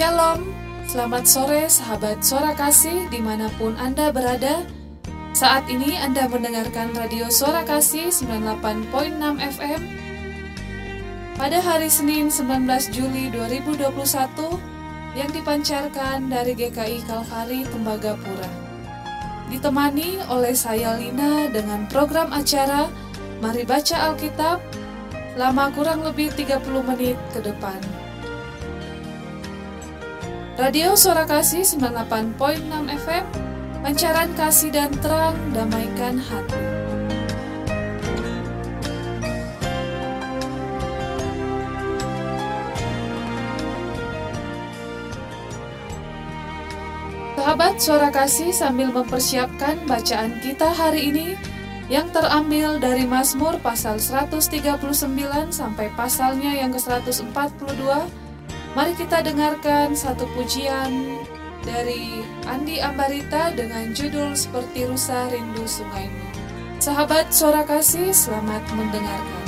Shalom, selamat sore sahabat suara kasih di mana pun Anda berada. Saat ini Anda mendengarkan radio suara kasih 98.6 FM pada hari Senin 19 Juli 2021 yang dipancarkan dari GKI Kalvari Tembagapura. Ditemani oleh saya Lina dengan program acara Mari Baca Alkitab lama kurang lebih 30 menit ke depan. Radio Suara Kasih 98.6 FM Pancaran kasih dan terang damaikan hati. Sahabat Suara Kasih sambil mempersiapkan bacaan kita hari ini yang terambil dari Mazmur pasal 139 sampai pasalnya yang ke-142 Mari kita dengarkan satu pujian dari Andi Ambarita dengan judul Seperti Rusa Rindu Sungaimu. Sahabat Suara Kasih, selamat mendengarkan.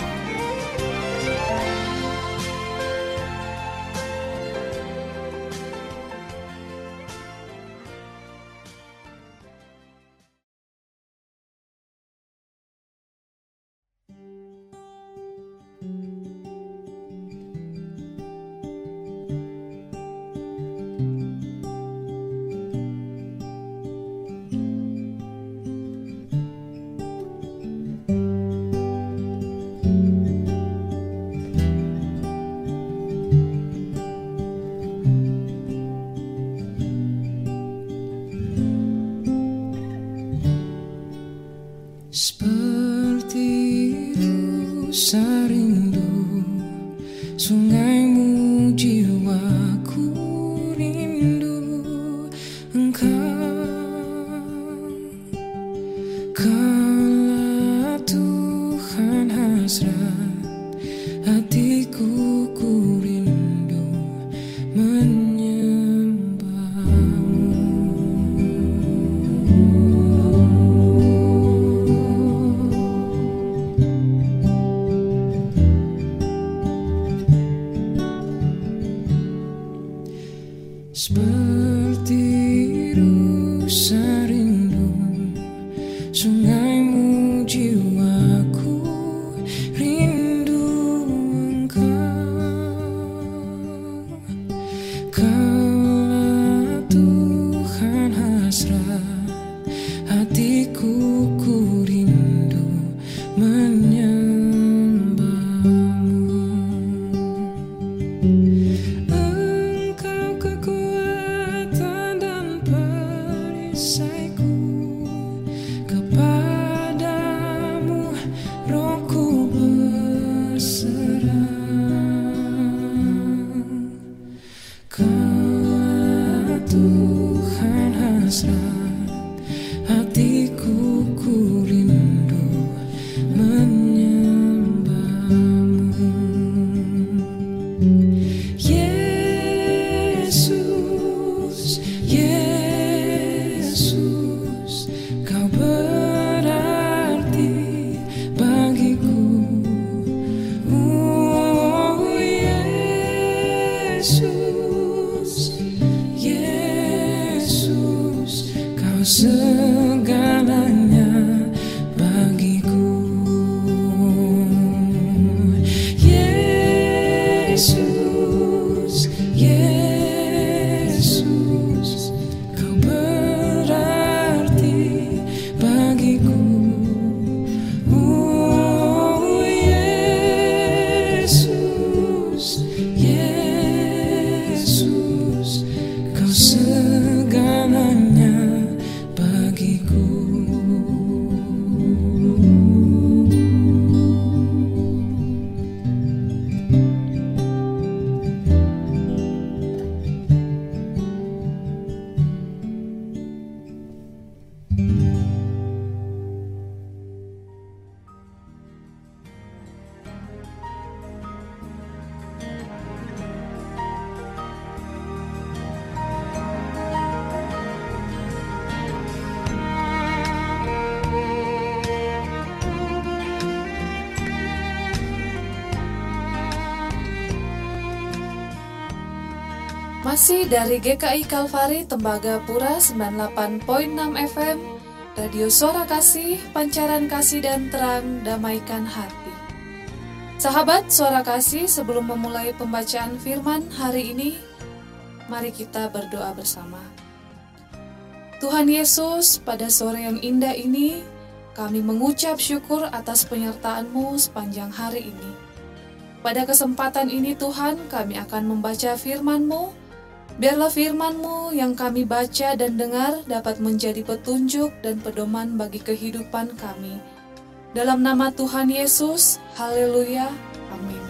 Masih dari GKI Kalvari Tembagapura 98.6 FM Radio Suara Kasih, Pancaran Kasih dan Terang Damaikan Hati. Sahabat Suara Kasih, sebelum memulai pembacaan firman hari ini Mari kita berdoa bersama. Tuhan Yesus, pada sore yang indah ini kami mengucap syukur atas penyertaan-Mu sepanjang hari ini. Pada kesempatan ini Tuhan kami akan membaca firman-Mu Biarlah firman-Mu yang kami baca dan dengar dapat menjadi petunjuk dan pedoman bagi kehidupan kami. Dalam nama Tuhan Yesus, haleluya, amin.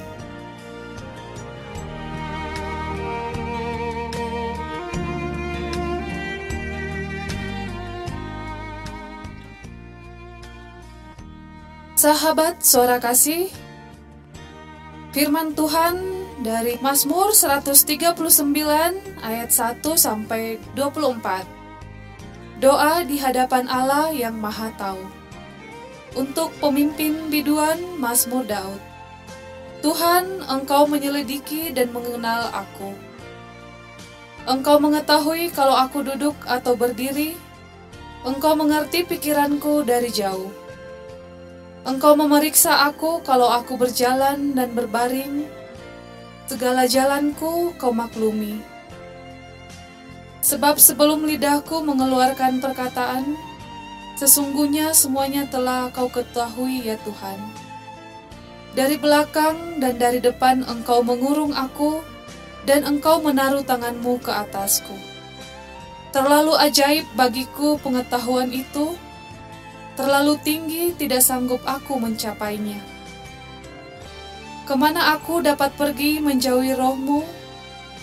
Sahabat suara kasih, firman Tuhan dari Mazmur 139 ayat 1 sampai 24. Doa di hadapan Allah yang Maha Tahu. Untuk pemimpin biduan Mazmur Daud. Tuhan, Engkau menyelidiki dan mengenal aku. Engkau mengetahui kalau aku duduk atau berdiri. Engkau mengerti pikiranku dari jauh. Engkau memeriksa aku kalau aku berjalan dan berbaring segala jalanku kau maklumi. Sebab sebelum lidahku mengeluarkan perkataan, sesungguhnya semuanya telah kau ketahui ya Tuhan. Dari belakang dan dari depan engkau mengurung aku, dan engkau menaruh tanganmu ke atasku. Terlalu ajaib bagiku pengetahuan itu, terlalu tinggi tidak sanggup aku mencapainya. Ke mana aku dapat pergi menjauhi rohmu?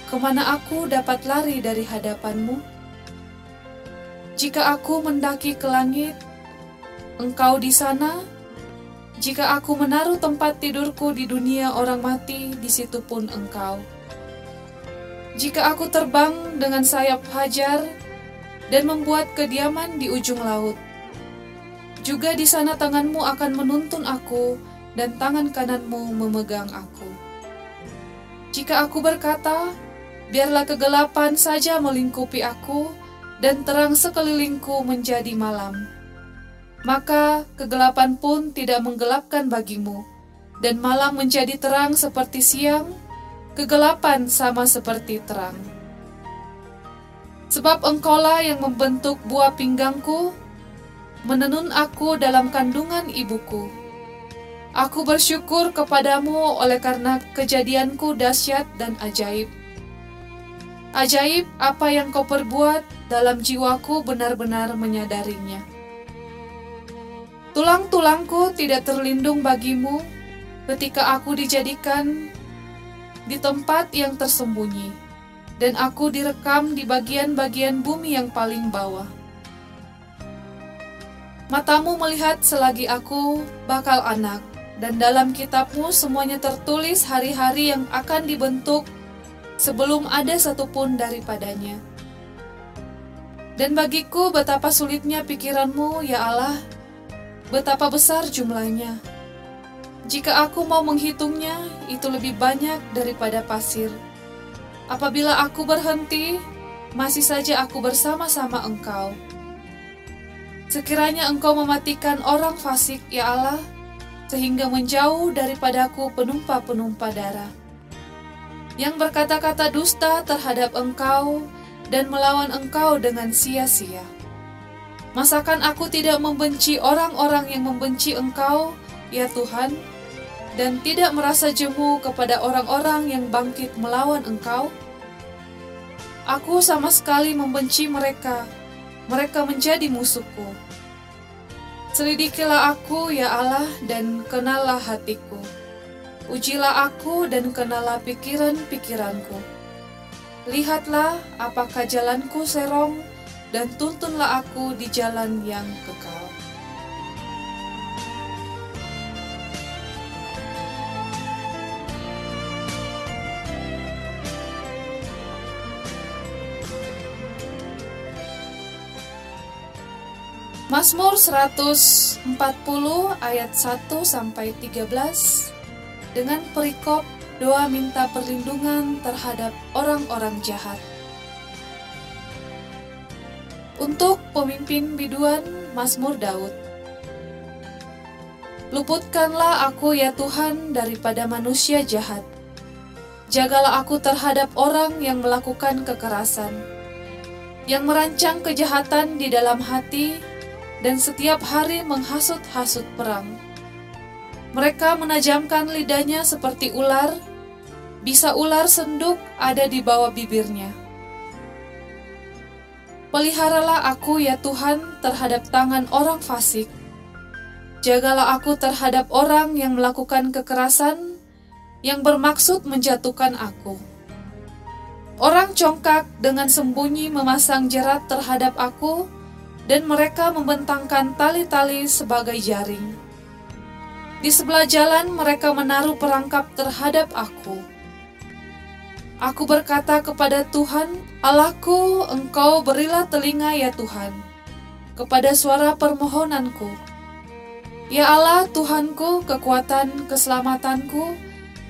Ke mana aku dapat lari dari hadapanmu? Jika aku mendaki ke langit, engkau di sana. Jika aku menaruh tempat tidurku di dunia orang mati, di situ pun engkau. Jika aku terbang dengan sayap hajar dan membuat kediaman di ujung laut, juga di sana tanganmu akan menuntun aku dan tangan kananmu memegang aku. Jika aku berkata, biarlah kegelapan saja melingkupi aku, dan terang sekelilingku menjadi malam. Maka kegelapan pun tidak menggelapkan bagimu, dan malam menjadi terang seperti siang, kegelapan sama seperti terang. Sebab engkaulah yang membentuk buah pinggangku, menenun aku dalam kandungan ibuku. Aku bersyukur kepadamu oleh karena kejadianku dahsyat dan ajaib. Ajaib apa yang kau perbuat dalam jiwaku benar-benar menyadarinya. Tulang-tulangku tidak terlindung bagimu ketika aku dijadikan di tempat yang tersembunyi, dan aku direkam di bagian-bagian bumi yang paling bawah. Matamu melihat selagi aku bakal anak, dan dalam kitabmu semuanya tertulis hari-hari yang akan dibentuk sebelum ada satupun daripadanya. Dan bagiku betapa sulitnya pikiranmu, ya Allah, betapa besar jumlahnya. Jika aku mau menghitungnya, itu lebih banyak daripada pasir. Apabila aku berhenti, masih saja aku bersama-sama engkau. Sekiranya engkau mematikan orang fasik, ya Allah, sehingga menjauh daripadaku penumpa-penumpa darah. Yang berkata-kata dusta terhadap engkau dan melawan engkau dengan sia-sia. Masakan aku tidak membenci orang-orang yang membenci engkau, ya Tuhan, dan tidak merasa jemu kepada orang-orang yang bangkit melawan engkau? Aku sama sekali membenci mereka, mereka menjadi musuhku. Selidikilah aku, ya Allah, dan kenalah hatiku. Ujilah aku dan kenalah pikiran-pikiranku. Lihatlah apakah jalanku serong, dan tuntunlah aku di jalan yang kekal. Mazmur 140 ayat 1 sampai 13 dengan perikop doa minta perlindungan terhadap orang-orang jahat. Untuk pemimpin biduan Mazmur Daud. Luputkanlah aku ya Tuhan daripada manusia jahat. Jagalah aku terhadap orang yang melakukan kekerasan, yang merancang kejahatan di dalam hati, dan setiap hari menghasut-hasut perang. Mereka menajamkan lidahnya seperti ular, bisa ular senduk ada di bawah bibirnya. Peliharalah aku ya Tuhan terhadap tangan orang fasik, Jagalah aku terhadap orang yang melakukan kekerasan yang bermaksud menjatuhkan aku. Orang congkak dengan sembunyi memasang jerat terhadap aku, dan mereka membentangkan tali-tali sebagai jaring. Di sebelah jalan, mereka menaruh perangkap terhadap aku. Aku berkata kepada Tuhan, "Allahku, Engkau berilah telinga, ya Tuhan, kepada suara permohonanku." Ya Allah, Tuhanku, kekuatan keselamatanku,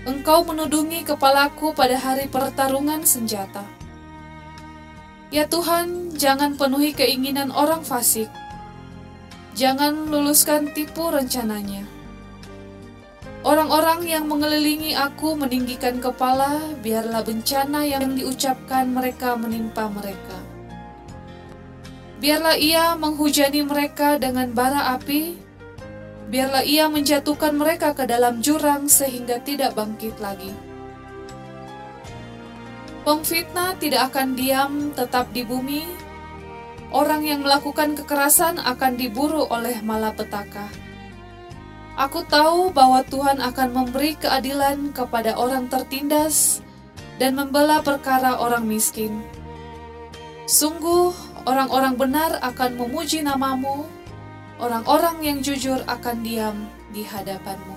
Engkau menudungi kepalaku pada hari pertarungan senjata. Ya Tuhan, jangan penuhi keinginan orang fasik. Jangan luluskan tipu rencananya. Orang-orang yang mengelilingi aku meninggikan kepala, biarlah bencana yang diucapkan mereka menimpa mereka. Biarlah ia menghujani mereka dengan bara api, biarlah ia menjatuhkan mereka ke dalam jurang sehingga tidak bangkit lagi. Pengfitnah tidak akan diam tetap di bumi. Orang yang melakukan kekerasan akan diburu oleh malapetaka. Aku tahu bahwa Tuhan akan memberi keadilan kepada orang tertindas dan membela perkara orang miskin. Sungguh, orang-orang benar akan memuji namamu orang-orang yang jujur akan diam di hadapanmu.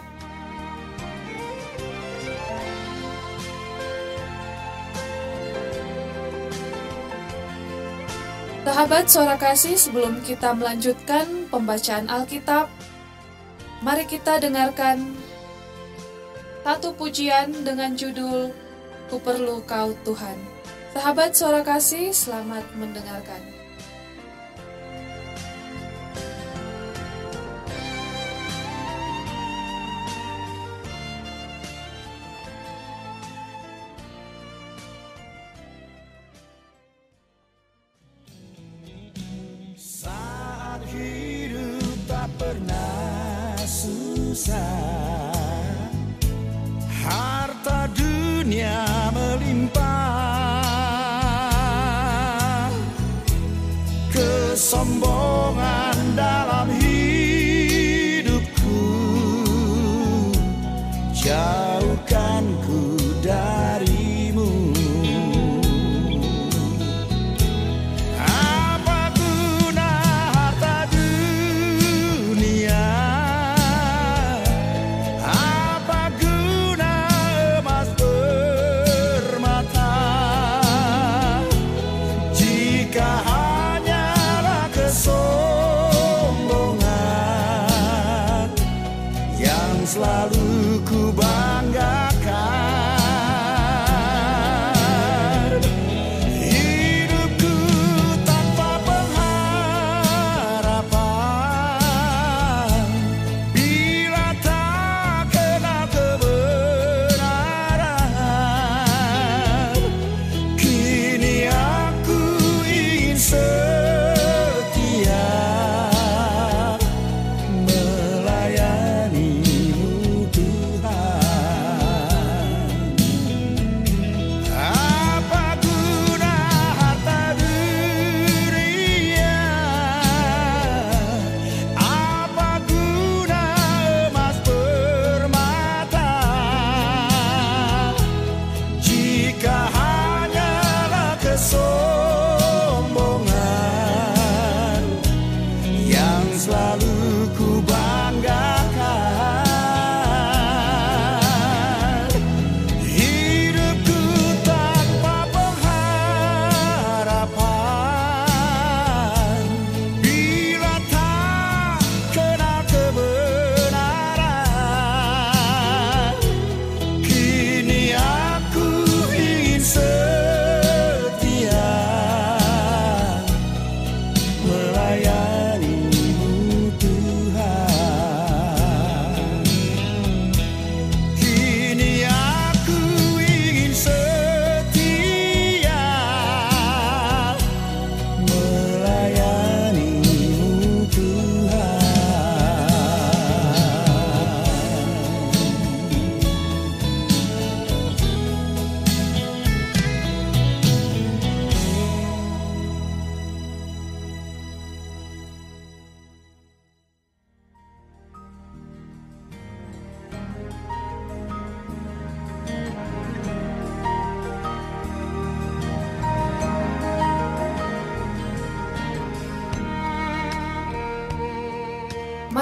Sahabat suara kasih, sebelum kita melanjutkan pembacaan Alkitab, mari kita dengarkan satu pujian dengan judul Ku Perlu Kau Tuhan. Sahabat suara kasih, selamat mendengarkan.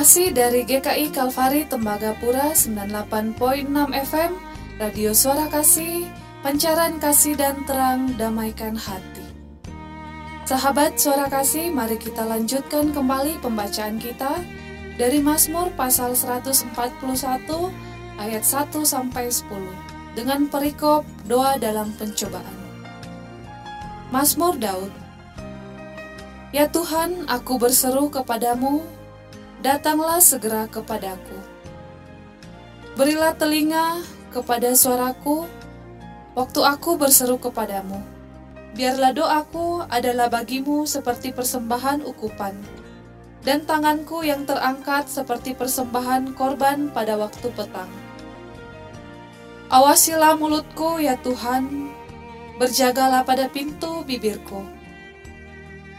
Masih dari GKI Kalvari Tembagapura 98.6 FM, Radio Suara Kasih, Pancaran Kasih dan Terang Damaikan Hati. Sahabat Suara Kasih, mari kita lanjutkan kembali pembacaan kita dari Mazmur pasal 141 ayat 1 sampai 10 dengan perikop doa dalam pencobaan. Mazmur Daud Ya Tuhan, aku berseru kepadamu datanglah segera kepadaku. Berilah telinga kepada suaraku waktu aku berseru kepadamu. Biarlah doaku adalah bagimu seperti persembahan ukupan, dan tanganku yang terangkat seperti persembahan korban pada waktu petang. Awasilah mulutku ya Tuhan, berjagalah pada pintu bibirku.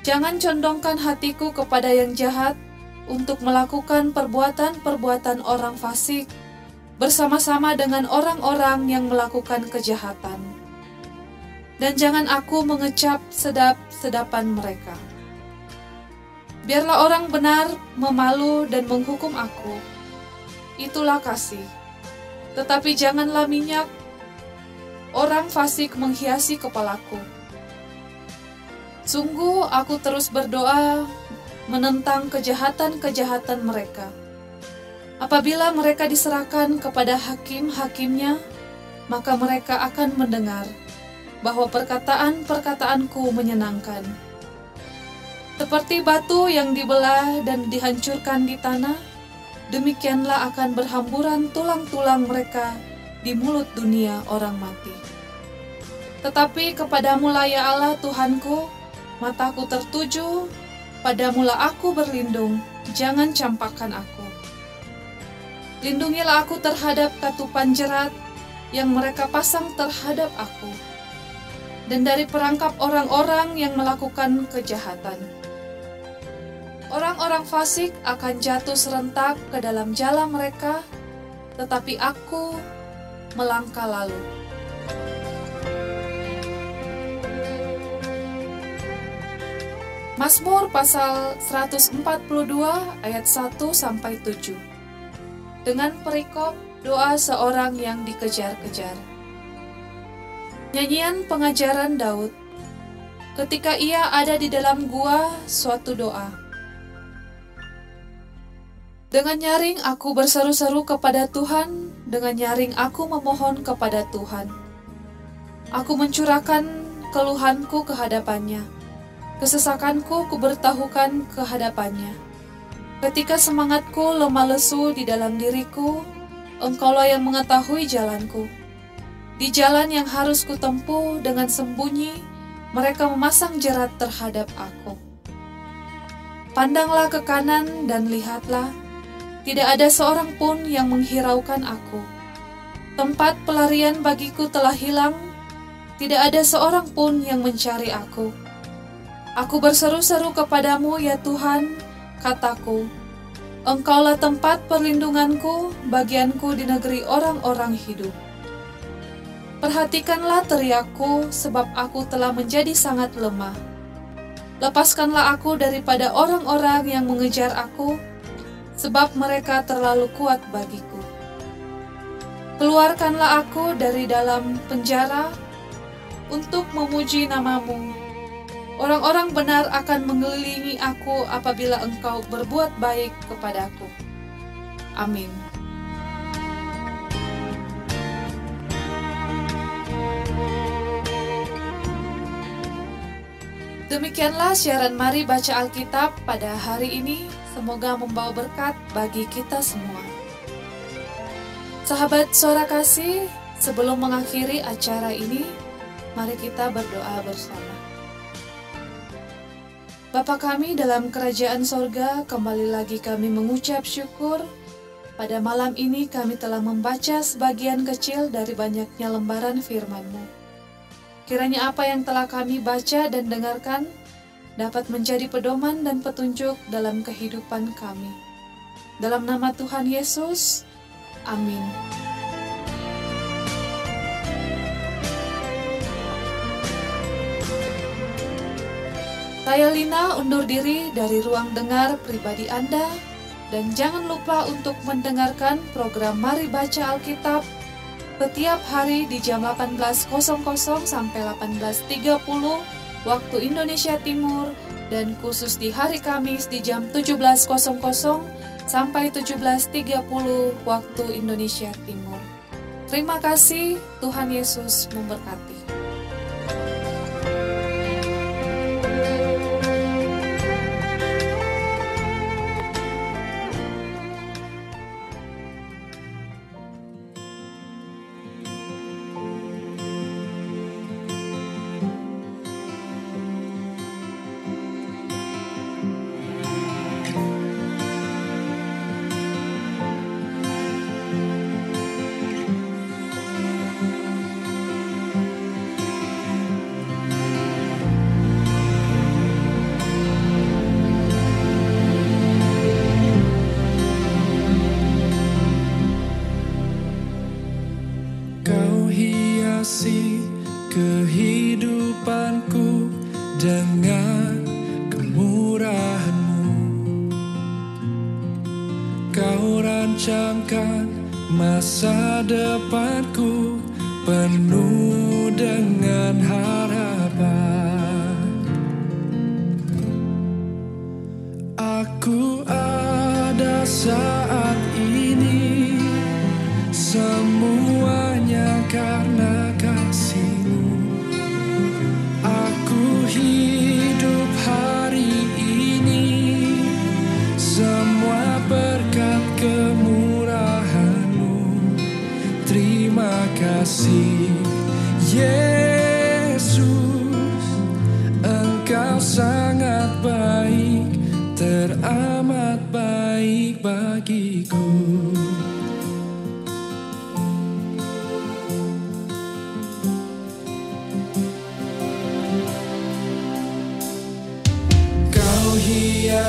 Jangan condongkan hatiku kepada yang jahat, untuk melakukan perbuatan-perbuatan orang fasik bersama-sama dengan orang-orang yang melakukan kejahatan. Dan jangan aku mengecap sedap-sedapan mereka. Biarlah orang benar memalu dan menghukum aku. Itulah kasih. Tetapi janganlah minyak orang fasik menghiasi kepalaku. Sungguh aku terus berdoa menentang kejahatan-kejahatan mereka. Apabila mereka diserahkan kepada hakim-hakimnya, maka mereka akan mendengar bahwa perkataan-perkataanku menyenangkan. Seperti batu yang dibelah dan dihancurkan di tanah, demikianlah akan berhamburan tulang-tulang mereka di mulut dunia orang mati. Tetapi kepadamu lah ya Allah Tuhanku, mataku tertuju Padamulah aku berlindung, jangan campakkan aku. Lindungilah aku terhadap katupan jerat yang mereka pasang terhadap aku, dan dari perangkap orang-orang yang melakukan kejahatan. Orang-orang fasik akan jatuh serentak ke dalam jalan mereka, tetapi aku melangkah lalu. Mazmur pasal 142 ayat 1 sampai 7. Dengan perikop doa seorang yang dikejar-kejar. Nyanyian pengajaran Daud. Ketika ia ada di dalam gua, suatu doa. Dengan nyaring aku berseru-seru kepada Tuhan, dengan nyaring aku memohon kepada Tuhan. Aku mencurahkan keluhanku ke hadapannya Kesesakanku kubertahukan kehadapannya. Ketika semangatku lemah lesu di dalam diriku, engkaulah yang mengetahui jalanku. Di jalan yang harus kutempuh dengan sembunyi, mereka memasang jerat terhadap aku. Pandanglah ke kanan dan lihatlah, tidak ada seorang pun yang menghiraukan aku. Tempat pelarian bagiku telah hilang, tidak ada seorang pun yang mencari aku. Aku berseru-seru kepadamu ya Tuhan, kataku, Engkaulah tempat perlindunganku, bagianku di negeri orang-orang hidup. Perhatikanlah teriakku, sebab aku telah menjadi sangat lemah. Lepaskanlah aku daripada orang-orang yang mengejar aku, sebab mereka terlalu kuat bagiku. Keluarkanlah aku dari dalam penjara untuk memuji namamu Orang-orang benar akan mengelilingi aku apabila engkau berbuat baik kepadaku. Amin. Demikianlah siaran Mari Baca Alkitab pada hari ini. Semoga membawa berkat bagi kita semua. Sahabat suara kasih, sebelum mengakhiri acara ini, mari kita berdoa bersama. Bapa kami dalam kerajaan sorga, kembali lagi kami mengucap syukur. Pada malam ini kami telah membaca sebagian kecil dari banyaknya lembaran firman-Mu. Kiranya apa yang telah kami baca dan dengarkan dapat menjadi pedoman dan petunjuk dalam kehidupan kami. Dalam nama Tuhan Yesus, amin. Saya Lina undur diri dari ruang dengar pribadi Anda. Dan jangan lupa untuk mendengarkan program Mari Baca Alkitab setiap hari di jam 18.00 sampai 18.30 waktu Indonesia Timur dan khusus di hari Kamis di jam 17.00 sampai 17.30 waktu Indonesia Timur. Terima kasih, Tuhan Yesus memberkati. merancangkan masa depanku penuh dengan harapan. Aku ada saat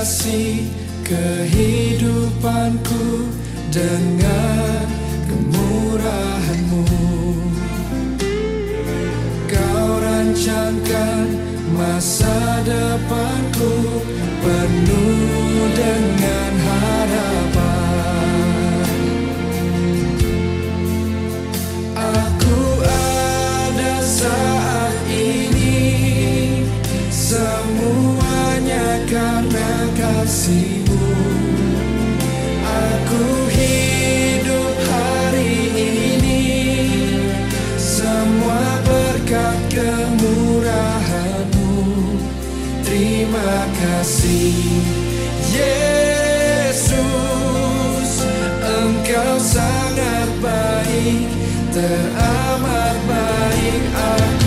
hiasi kehidupanku dengan kemurahanmu. Kau rancangkan masa depanku kasih Yesus. Engkau sangat baik Teramat baik Aku